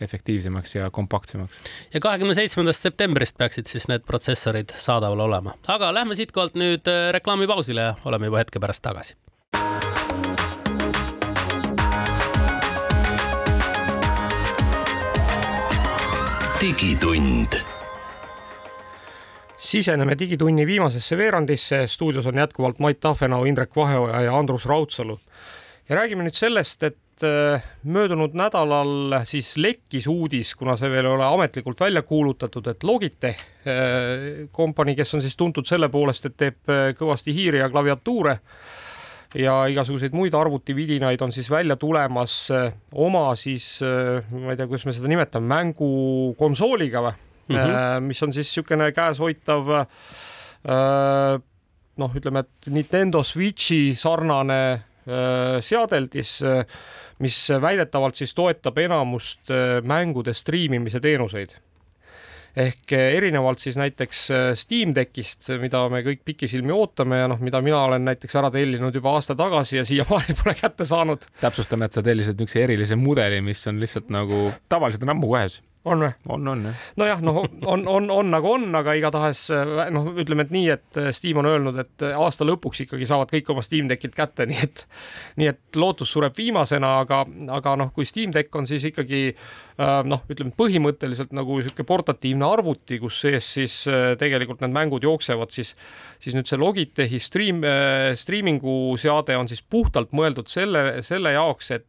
efektiivsemaks ja kompaktsemaks. ja kahekümne seitsmendast septembrist peaksid siis need protsessorid saadaval olema, aga lähme siitkohalt nüüd äh, reklaamipausile ja oleme juba hetke pärast tagasi. digitund siseneme Digitunni viimasesse veerandisse, stuudios on jätkuvalt Mait Tafenau, Indrek Vaheoja ja Andrus Raudsalu. ja räägime nüüd sellest, et möödunud nädalal siis lekkis uudis, kuna see veel ei ole ametlikult välja kuulutatud, et Logitech äh, kompanii, kes on siis tuntud selle poolest, et teeb äh, kõvasti hiiri ja klaviatuure ja igasuguseid muid arvutividinaid, on siis välja tulemas oma siis, ma ei tea, kuidas me seda nimetame, mängukonsooliga või mm, -hmm. mis on siis niisugune käeshoitav noh, ütleme, et Nintendo Switchi sarnane seadeldis mis väidetavalt siis toetab enamust äh, mängude striimimise teenuseid ehk äh, erinevalt siis näiteks äh, Steam Deckist, mida me kõik pikisilmi ootame ja noh, mida mina olen näiteks ära tellinud juba aasta tagasi ja siiamaani pole kätte saanud. täpsustame, et sa tellisid niisuguse erilise mudeli, mis on lihtsalt nagu tavaliselt on ammu kohes on või? on, on jah. nojah, noh, on, on, on nagu on, aga igatahes noh, ütleme, et nii, et Steam on öelnud, et aasta lõpuks ikkagi saavad kõik oma Steam Deckid kätte, nii et, nii et lootus sureb viimasena, aga, aga noh, kui Steam Deck on siis ikkagi äh, noh, ütleme põhimõtteliselt nagu niisugune portatiivne arvuti, kus sees siis äh, tegelikult need mängud jooksevad, siis, siis nüüd see Logitechi stream, äh, streamingu seade on siis puhtalt mõeldud selle, selle jaoks, et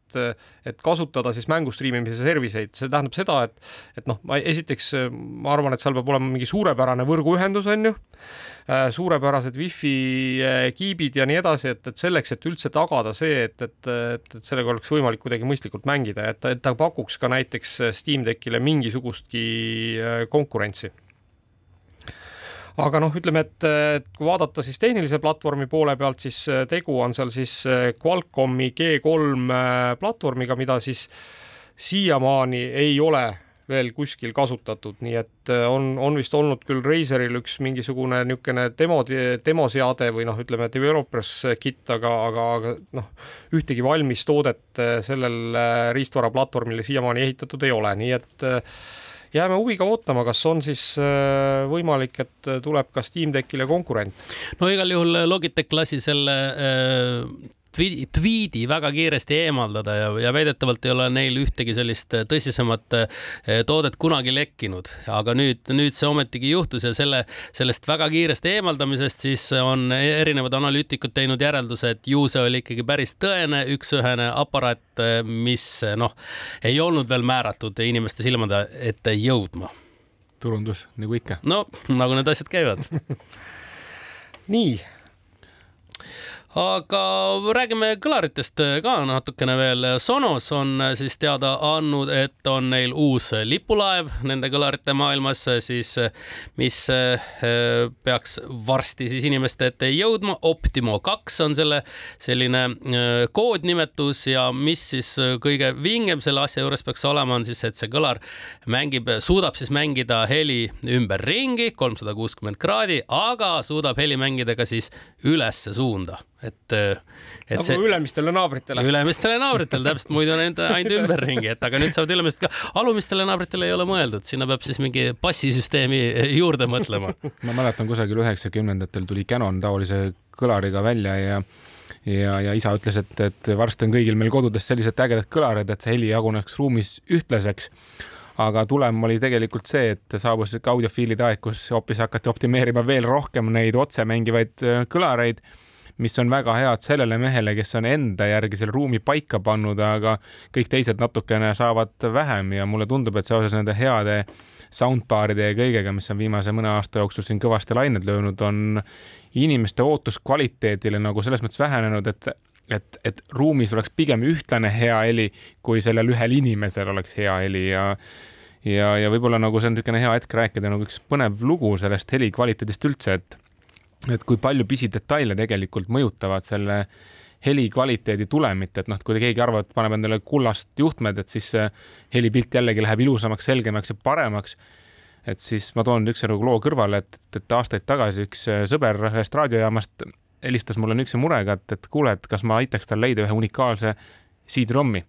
et kasutada siis mängu striimimise service eid, see tähendab seda, et et noh, ma esiteks ma arvan, et seal peab olema mingi suurepärane võrguühendus, on ju, äh, suurepärased wifi äh, kiibid ja nii edasi, et, et selleks, et üldse tagada see, et, et, et, et sellega oleks võimalik kuidagi mõistlikult mängida et et ta pakuks ka näiteks Steam Deckile mingisugustki äh, konkurentsi. Aga noh, ütleme, et, et kui vaadata siis tehnilise platvormi poole pealt, siis tegu on seal siis Qualcomm'i G3 platvormiga, mida siis siiamaani ei ole veel kuskil kasutatud, nii et äh, on, on vist olnud küll Razeril üks mingisugune niisugune demo, demoseade või noh, ütleme developers kit, aga, aga, aga noh, ühtegi valmis toodet äh, sellel äh, riistvaraplatvormil siiamaani ehitatud ei ole, nii et jääme huviga ootama, kas on siis võimalik, et tuleb ka Steam Deckile konkurent? no igal juhul Logitech lasi selle tweet'i väga kiiresti eemaldada ja, ja väidetavalt ei ole neil ühtegi sellist äh, tõsisemat äh, toodet kunagi lekkinud, aga nüüd, nüüd see ometigi juhtus ja selle, sellest väga kiirest eemaldamisest siis on erinevad analüütikud teinud järelduse, et ju see oli ikkagi päris tõene üks-ühene aparaat, äh, mis noh, ei olnud veel määratud inimeste silmade ette jõudma. turundus nagu ikka. no nagu need asjad käivad nii aga räägime kõlaritest ka natukene veel. Sonos on siis teada andnud, et on neil uus lipulaev nende kõlarite maailmas siis, mis peaks varsti siis inimeste ette jõudma. Optimo kaks on selle selline koodnimetus ja mis siis kõige vingem selle asja juures peaks olema, on siis, et see kõlar mängib, suudab siis mängida heli ümberringi, kolmsada kuuskümmend kraadi, aga suudab heli mängida ka siis ülesse suunda et, et nagu see ülemistele naabritele. ülemistele naabritele, täpselt, muidu on ainult, ainult ümberringi, et aga nüüd saavad ülemist ka, alumistele naabritele ei ole mõeldud, sinna peab siis mingi passisüsteemi juurde mõtlema. ma mäletan kusagil üheksakümnendatel tuli Canon taolise kõlariga välja ja ja, ja isa ütles, et, et varsti on kõigil meil kodudes sellised ägedad kõlarid, et see heli jaguneks ruumis ühtlaseks. Aga tulem oli tegelikult see, et saabus sihuke audiofiilide aeg, kus hoopis hakati optimeerima veel rohkem neid otse mängivaid kõlareid mis on väga head sellele mehele, kes on enda järgi selle ruumi paika pannud, aga kõik teised natukene saavad vähem ja mulle tundub, et seoses nende heade soundbar'ide ja kõigega, mis on viimase mõne aasta jooksul siin kõvasti lained löönud, on inimeste ootus kvaliteedile nagu selles mõttes vähenenud, et et, et ruumis oleks pigem ühtlane hea heli, kui sellel ühel inimesel oleks hea heli ja ja, ja võib-olla nagu see on niisugune hea hetk rääkida nagu üks põnev lugu sellest heli kvaliteedist üldse, et et kui palju pisidetaile tegelikult mõjutavad selle heli kvaliteedi tulemit, et noh, kui keegi arvab, et paneb endale kullast juhtmed, et siis helipilt jällegi läheb ilusamaks, selgemaks ja paremaks. et siis ma toon üks nagu loo kõrvale, et, et aastaid tagasi üks sõber ühest raadiojaamast helistas mulle niisuguse murega, et, et kuule, et kas ma aitaks tal leida ühe unikaalse CD-ROM-i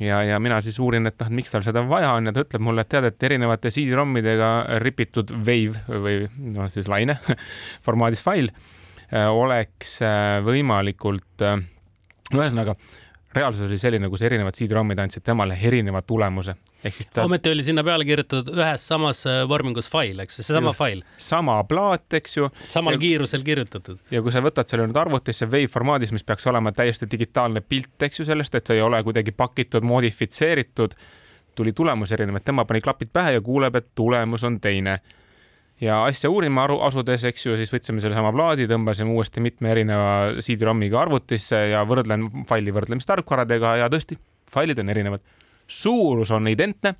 ja, ja mina siis uurin, et noh, et miks tal seda vaja on ja ta ütleb mulle, et tead, et erinevate CD-ROM-idega ripitud wave või noh, siis laine formaadis fail äh, oleks äh, võimalikult, äh, ühesõnaga reaalsus oli selline, kus erinevad CD-ROM-id andsid temale erineva tulemuse. ehk siis ta. ometi oli sinna peale kirjutatud ühes samas äh, vormingus fail, eks, seesama fail. sama plaat, eks ju. samal ja, kiirusel kirjutatud. ja kui sa võtad selle nüüd arvutisse WAV formaadis, mis peaks olema täiesti digitaalne pilt, eks ju, sellest, et see ei ole kuidagi pakitud, modifitseeritud, tuli tulemus erinev, et tema pani klapid pähe ja kuuleb, et tulemus on teine ja asja uurima aru, asudes, eks ju, siis võtsime sellesama plaadi, tõmbasime uuesti mitme erineva CD-ROM-iga arvutisse ja võrdlen faili võrdlemistarkvaradega ja tõesti, failid on erinevad. suurus on identne,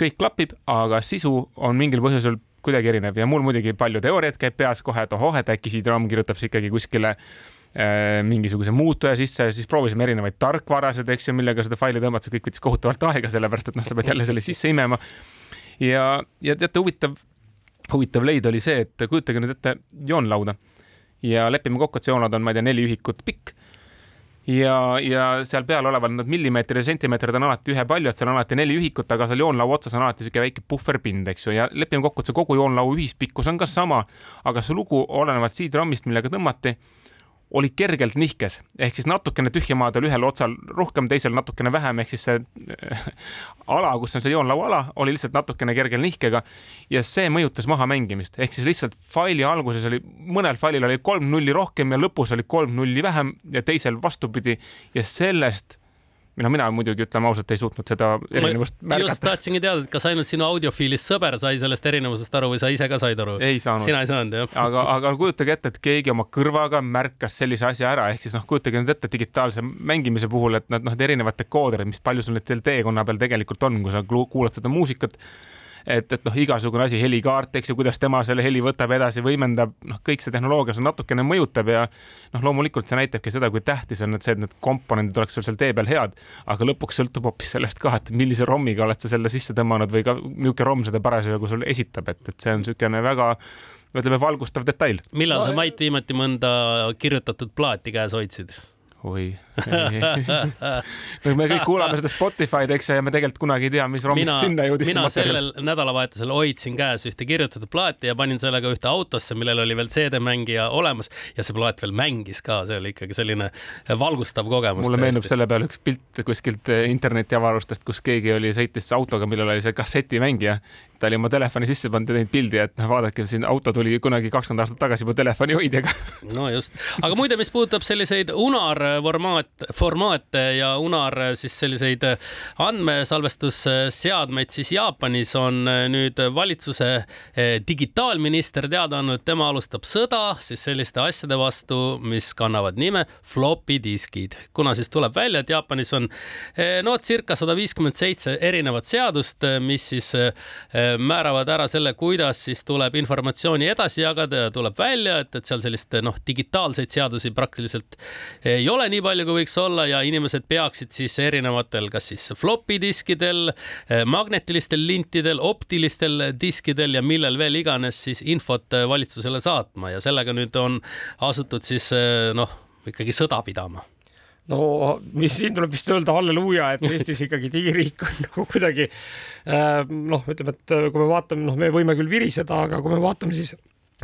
kõik klapib, aga sisu on mingil põhjusel kuidagi erinev ja mul muidugi palju teooriaid käib peas kohe, et ohoh, et äkki CD-ROM kirjutab siis ikkagi kuskile äh, mingisuguse muutuja sisse siis proovisime erinevaid tarkvarasid, eks ju, millega seda faili tõmmata, see kõik võttis kohutavalt aega, sellepärast et noh, sa pead jälle selle sisse imema. ja, ja teate, huvitav huvitav leid oli see, et kujutage nüüd ette joonlauda ja lepime kokku, et see joonlaud on, ma ei tea, neli ühikut pikk. ja, ja seal peal olevad need millimeetrid ja sentimeetrid on alati ühepalju, et seal on alati neli ühikut, aga seal joonlaua otsas on alati niisugune väike puhverpind, eks ju, ja lepime kokku, et see kogu joonlaua ühispikkus on ka sama, aga see lugu olenevalt CD-ROM-ist, millega tõmmati oli kergelt nihkes, ehk siis natukene tühja maad oli ühel otsal rohkem, teisel natukene vähem, ehk siis see ala, kus on see joonlaua ala, oli lihtsalt natukene kergel nihkega ja see mõjutas mahamängimist, ehk siis lihtsalt faili alguses oli, mõnel failil oli kolm nulli rohkem ja lõpus oli kolm nulli vähem ja teisel vastupidi. Ja sellest noh, mina muidugi ütleme ausalt, ei suutnud seda erinevust märgata. just tahtsingi teada, et kas ainult sinu audiofiilist sõber sai sellest erinevusest aru või sa ise ka said aru? ei saanud. sina ei saanud, jah? aga, aga kujutage ette, et keegi oma kõrvaga märkas sellise asja ära, ehk siis noh, kujutage nüüd ette digitaalse mängimise puhul, et nad noh, need erinevad dekooderid, mis palju sul neid teekonna peal tegelikult on, kui sa kuulad seda muusikat et, et noh, igasugune asi, helikaart, eks ju, kuidas tema selle heli võtab edasi, võimendab, noh, kõik see tehnoloogia seal natukene mõjutab ja noh, loomulikult see näitabki seda, kui tähtis on, et see, et need komponendid oleks sul seal tee peal head, aga lõpuks sõltub hoopis sellest ka, et millise ROM-iga oled sa selle sisse tõmmanud või ka niisugune ROM seda parasjagu sul esitab, et, et see on niisugune väga ütleme, valgustav detail. millal no, sa, Mait, viimati mõnda kirjutatud plaati käes hoidsid? oi me kõik kuulame seda Spotify'd, eks ju, ja me tegelikult kunagi ei tea, mis rommist sinna jõudis. mina sellel nädalavahetusel hoidsin käes ühte kirjutatud plaati ja panin sellega ühte autosse, millel oli veel CD-mängija olemas ja see plaat veel mängis ka, see oli ikkagi selline valgustav kogemus. mulle meenub selle peale üks pilt kuskilt internetiavarustest, kus keegi oli, sõitis autoga, millel oli see kassetimängija ta oli oma telefoni sisse pannud ja teinud pildi, et noh, vaadake, siin auto tuli kunagi kakskümmend aastat tagasi juba telefoni hoidjaga. no just, aga muide, mis puudutab selliseid Unar formaat, formaate ja Unar siis selliseid andmesalvestusseadmeid, siis Jaapanis on nüüd valitsuse eh, digitaalminister teada andnud, tema alustab sõda siis selliste asjade vastu, mis kannavad nime floppy diskid, kuna siis tuleb välja, et Jaapanis on eh, no circa sada viiskümmend seitse erinevat seadust, mis siis eh, määravad ära selle, kuidas siis tuleb informatsiooni edasi jagada ja tuleb välja, et, et seal sellist noh, digitaalseid seadusi praktiliselt ei ole nii palju, kui võiks olla ja inimesed peaksid siis erinevatel, kas siis floppy diskidel, magnetilistel lintidel, optilistel diskidel ja millel veel iganes siis infot valitsusele saatma. Ja sellega nüüd on asutud siis noh, ikkagi sõda pidama. No mis siin tuleb vist öelda halleluuja, et Eestis ikkagi digiriik on nagu kuidagi noh, ütleme, et kui me vaatame, noh, me võime küll viriseda, aga kui me vaatame siis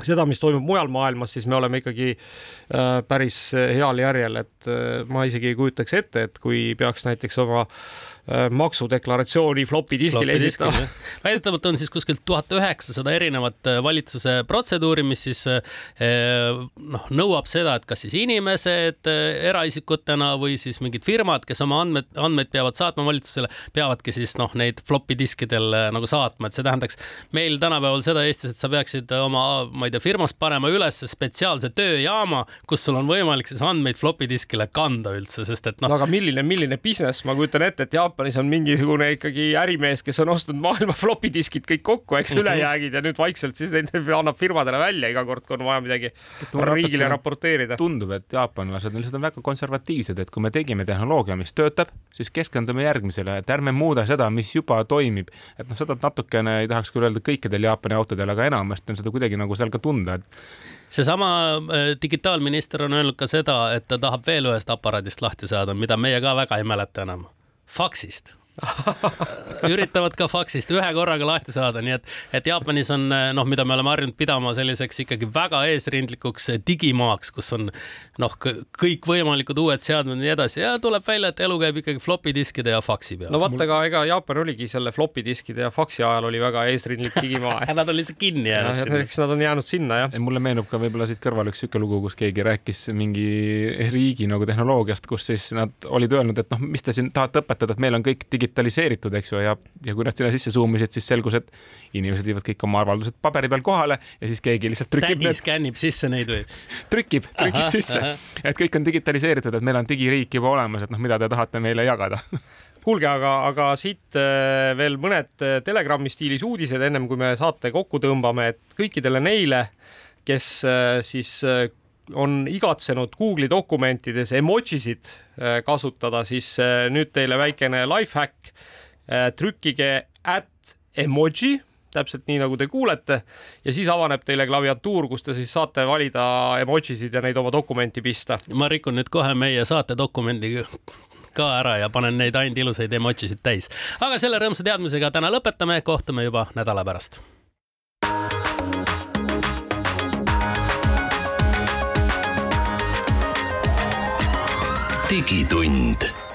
seda, mis toimub mujal maailmas, siis me oleme ikkagi äh, päris heal järjel, et ma isegi ei kujutaks ette, et kui peaks näiteks oma äh, Äh, maksudeklaratsiooni flopi diskile esitama. väidetavalt on siis kuskil tuhat üheksasada erinevat äh, valitsuse protseduuri, mis siis äh, noh, nõuab seda, et kas siis inimesed eraisikutena või siis mingid firmad, kes oma andmed, andmeid peavad saatma valitsusele, peavadki siis noh, neid flopi diskidel nagu saatma, et see tähendaks meil tänapäeval seda Eestis, et sa peaksid oma, ma ei tea, firmas panema üles spetsiaalse tööjaama, kus sul on võimalik siis andmeid flopi diskile kanda üldse, sest et noh no,. aga milline, milline business, ma kujutan ette, et Jaapan Jaapanis on mingisugune ikkagi ärimees, kes on ostnud maailma floppy diskid kõik kokku, eks mm -hmm. ülejäägid ja nüüd vaikselt siis neid annab firmadele välja iga kord, kui on vaja midagi riigile raporteerida. tundub, et jaapanlased on lihtsalt väga konservatiivsed, et kui me tegime tehnoloogia, mis töötab, siis keskendume järgmisele, et ärme muuda seda, mis juba toimib. et noh, seda natukene ei tahaks küll öelda kõikidel Jaapani autodel, aga enamasti on seda kuidagi nagu seal ka tunda, et seesama äh, digitaalminister on öelnud ka seda, et ta tahab veel ühest aparaadist lahti saada, mida meie ka väga ei mäleta enam faksist üritavad ka faksist ühe korraga lahti saada, nii et, et Jaapanis on noh, mida me oleme harjunud pidama selliseks ikkagi väga eesrindlikuks digimaaks, kus on noh, kõikvõimalikud uued seadmed ja nii edasi ja tuleb välja, et elu käib ikkagi floppy diskide ja faksi peal. no vot, aga ega Jaapan oligi selle floppy diskide ja faksi ajal oli väga eesrindlik digimaa Nad on lihtsalt kinni jäänud sinna. eks nad on jäänud sinna jah. mulle meenub ka võib-olla siit kõrval üks sihuke lugu, kus keegi rääkis mingi riigi nagu tehnoloogiast, kus siis nad olid öelnud, et noh, mis te siin tahate õpetada, et meil on kõik digi digitaliseeritud, eks ju, ja, ja kui nad sinna sisse zoom isid, siis selgus, et inimesed viivad kõik oma arvaldused paberi peal kohale ja siis keegi lihtsalt trükib. tädi skännib sisse neid või? trükib, trükib aha, sisse, et kõik on digitaliseeritud, et meil on digiriik juba olemas, et noh, mida te tahate meile jagada kuulge, aga, aga siit äh, veel mõned äh, Telegrami stiilis uudised, ennem kui me saate kokku tõmbame, et kõikidele neile, kes äh, siis on igatsenud Google'i dokumentides emojisid äh, kasutada, siis äh, nüüd teile väikene life hack. Äh, trükkige at emoji, täpselt nii nagu te kuulete ja siis avaneb teile klaviatuur, kus te siis saate valida emojisid ja neid oma dokumenti pista. ma rikun nüüd kohe meie saate dokumendi ka ära ja panen neid ainult ilusaid emojisid täis. aga selle rõõmsa teadmisega täna lõpetame, kohtume juba nädala pärast digitund